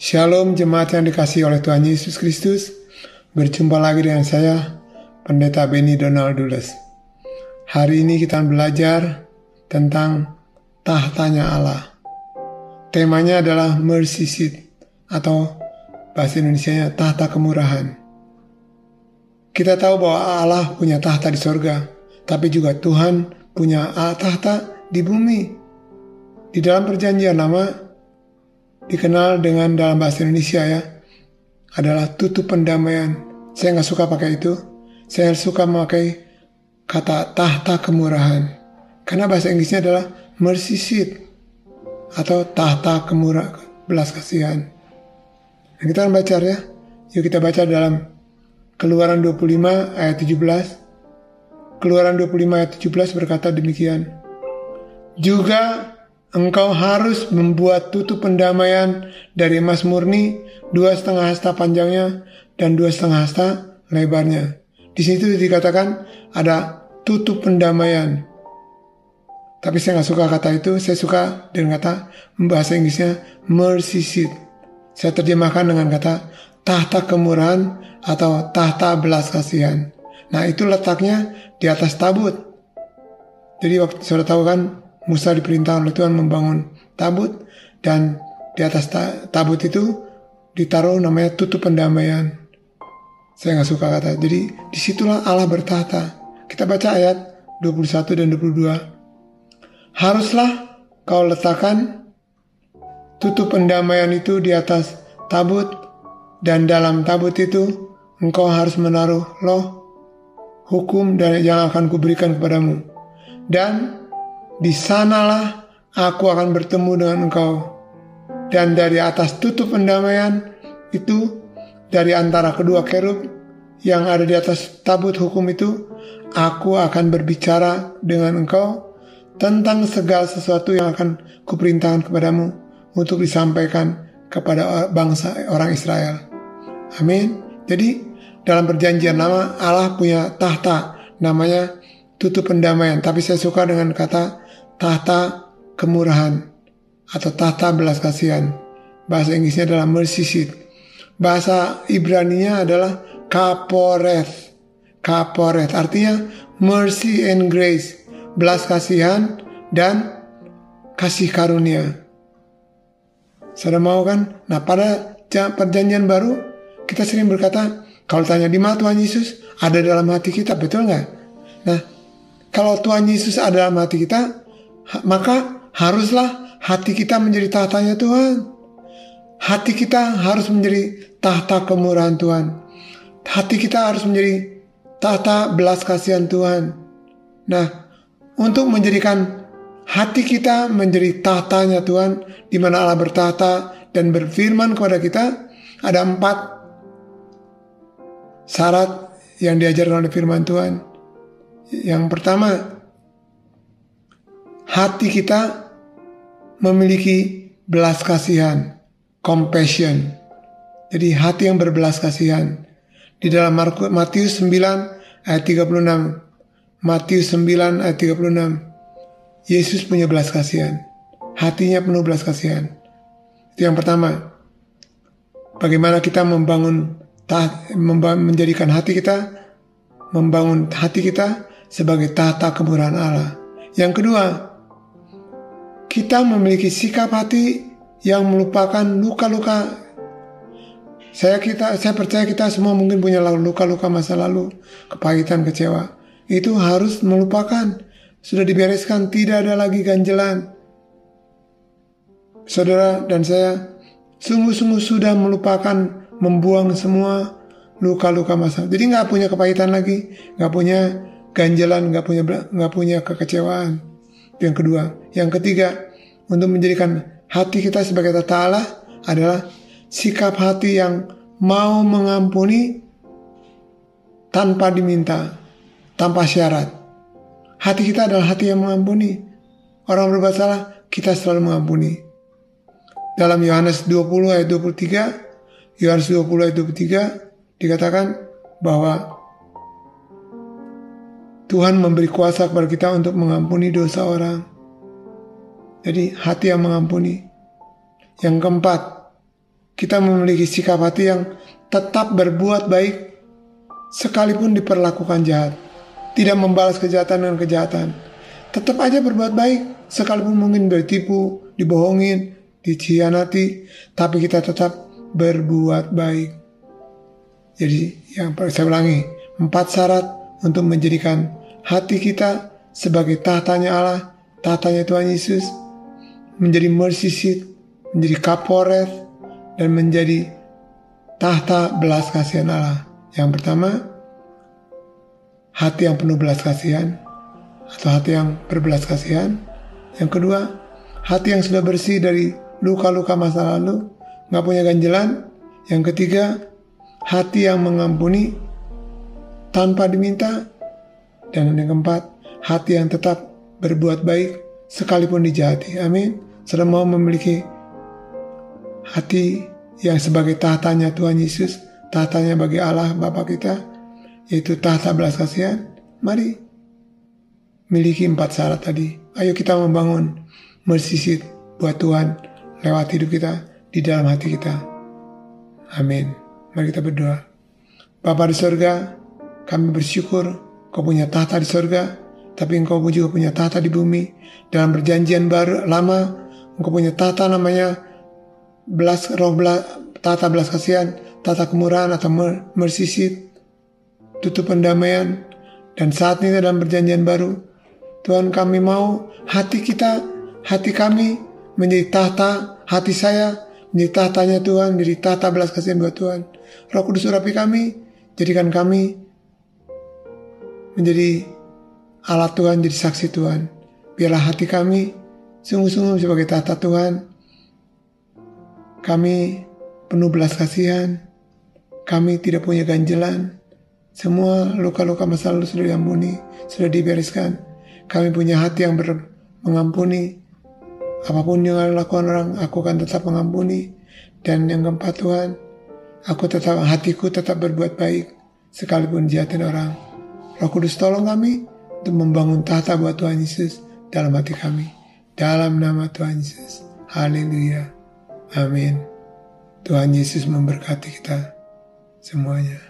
Shalom jemaat yang dikasih oleh Tuhan Yesus Kristus. Berjumpa lagi dengan saya, Pendeta Benny Donald Dules. Hari ini kita belajar tentang tahtanya Allah. Temanya adalah mercy seat atau bahasa Indonesia tahta kemurahan. Kita tahu bahwa Allah punya tahta di sorga, tapi juga Tuhan punya tahta di bumi. Di dalam perjanjian lama, dikenal dengan dalam bahasa Indonesia ya adalah tutup pendamaian. Saya nggak suka pakai itu. Saya suka memakai kata tahta kemurahan. Karena bahasa Inggrisnya adalah mercy seat atau tahta kemurah belas kasihan. Nah, kita akan baca ya. Yuk kita baca dalam Keluaran 25 ayat 17. Keluaran 25 ayat 17 berkata demikian. Juga Engkau harus membuat tutup pendamaian dari emas murni dua setengah hasta panjangnya dan dua setengah hasta lebarnya. Di situ dikatakan ada tutup pendamaian. Tapi saya nggak suka kata itu, saya suka dengan kata bahasa Inggrisnya mercy seat. Saya terjemahkan dengan kata tahta kemurahan atau tahta belas kasihan. Nah itu letaknya di atas tabut. Jadi waktu sudah tahu kan Musa diperintah oleh Tuhan membangun tabut dan di atas tabut itu ditaruh namanya tutup pendamaian. Saya nggak suka kata. Jadi di situlah Allah bertata. Kita baca ayat 21 dan 22. Haruslah kau letakkan tutup pendamaian itu di atas tabut dan dalam tabut itu engkau harus menaruh loh hukum dan yang akan kuberikan kepadamu. Dan di sanalah aku akan bertemu dengan engkau. Dan dari atas tutup pendamaian itu, dari antara kedua kerub yang ada di atas tabut hukum itu, aku akan berbicara dengan engkau tentang segala sesuatu yang akan kuperintahkan kepadamu untuk disampaikan kepada bangsa orang Israel. Amin. Jadi dalam perjanjian lama Allah punya tahta namanya tutup pendamaian. Tapi saya suka dengan kata tahta kemurahan atau tahta belas kasihan. Bahasa Inggrisnya adalah mercy seat. Bahasa Ibrani-nya adalah kaporeth. Kaporeth artinya mercy and grace, belas kasihan dan kasih karunia. Sudah mau kan? Nah pada perjanjian baru kita sering berkata kalau tanya di mana Tuhan Yesus ada dalam hati kita betul nggak? Nah kalau Tuhan Yesus ada dalam hati kita maka haruslah hati kita menjadi tahtanya Tuhan. Hati kita harus menjadi tahta kemurahan Tuhan. Hati kita harus menjadi tahta belas kasihan Tuhan. Nah, untuk menjadikan hati kita menjadi tahtanya Tuhan, di mana Allah bertahta dan berfirman kepada kita, ada empat syarat yang diajarkan oleh firman Tuhan. Yang pertama, hati kita memiliki belas kasihan, compassion. Jadi hati yang berbelas kasihan. Di dalam Matius 9 ayat 36. Matius 9 ayat 36. Yesus punya belas kasihan. Hatinya penuh belas kasihan. Itu yang pertama. Bagaimana kita membangun menjadikan hati kita membangun hati kita sebagai tata kemurahan Allah. Yang kedua, kita memiliki sikap hati yang melupakan luka-luka. Saya kita saya percaya kita semua mungkin punya luka-luka masa lalu, kepahitan, kecewa. Itu harus melupakan. Sudah dibereskan, tidak ada lagi ganjelan. Saudara dan saya sungguh-sungguh sudah melupakan, membuang semua luka-luka masa. Jadi nggak punya kepahitan lagi, nggak punya ganjelan, nggak punya nggak punya kekecewaan yang kedua. Yang ketiga, untuk menjadikan hati kita sebagai tata Allah adalah sikap hati yang mau mengampuni tanpa diminta, tanpa syarat. Hati kita adalah hati yang mengampuni. Orang berbuat salah, kita selalu mengampuni. Dalam Yohanes 20 ayat 23, Yohanes 20 ayat 23 dikatakan bahwa Tuhan memberi kuasa kepada kita untuk mengampuni dosa orang. Jadi hati yang mengampuni. Yang keempat, kita memiliki sikap hati yang tetap berbuat baik sekalipun diperlakukan jahat. Tidak membalas kejahatan dengan kejahatan. Tetap aja berbuat baik sekalipun mungkin ditipu, dibohongin, dikhianati, tapi kita tetap berbuat baik. Jadi yang saya ulangi, empat syarat untuk menjadikan hati kita sebagai tahtanya Allah, tahtanya Tuhan Yesus, menjadi mercy seat, menjadi kaporet, dan menjadi tahta belas kasihan Allah. Yang pertama, hati yang penuh belas kasihan atau hati yang berbelas kasihan. Yang kedua, hati yang sudah bersih dari luka-luka masa lalu, nggak punya ganjelan. Yang ketiga, hati yang mengampuni tanpa diminta. Dan yang keempat, hati yang tetap berbuat baik sekalipun dijahati. Amin. Sudah mau memiliki hati yang sebagai tahtanya Tuhan Yesus, tahtanya bagi Allah Bapa kita, yaitu tahta belas kasihan, mari miliki empat syarat tadi. Ayo kita membangun mercy buat Tuhan lewat hidup kita di dalam hati kita. Amin. Mari kita berdoa. Bapa di sorga, kami bersyukur kau punya tahta di sorga, tapi engkau juga punya tahta di bumi. Dalam perjanjian baru lama, engkau punya tahta namanya belas roh belas, tata belas kasihan, tata kemurahan atau mercy seat, tutup pendamaian, dan saat ini dalam perjanjian baru, Tuhan kami mau hati kita, hati kami menjadi tahta, hati saya menjadi tahtanya Tuhan, menjadi tahta belas kasihan buat Tuhan. Roh Kudus urapi kami, jadikan kami menjadi alat Tuhan, jadi saksi Tuhan. Biarlah hati kami sungguh-sungguh sebagai tahta Tuhan, kami penuh belas kasihan. Kami tidak punya ganjelan. Semua luka-luka masa lalu sudah diampuni, sudah dibereskan. Kami punya hati yang ber mengampuni. Apa pun yang lakukan orang, aku akan tetap mengampuni. Dan yang keempat Tuhan, aku tetap hatiku tetap berbuat baik sekalipun jahatin orang. Roh Kudus tolong kami untuk membangun tahta buat Tuhan Yesus dalam hati kami. Dalam nama Tuhan Yesus. Haleluya. Amin. Tuhan Yesus memberkati kita semuanya.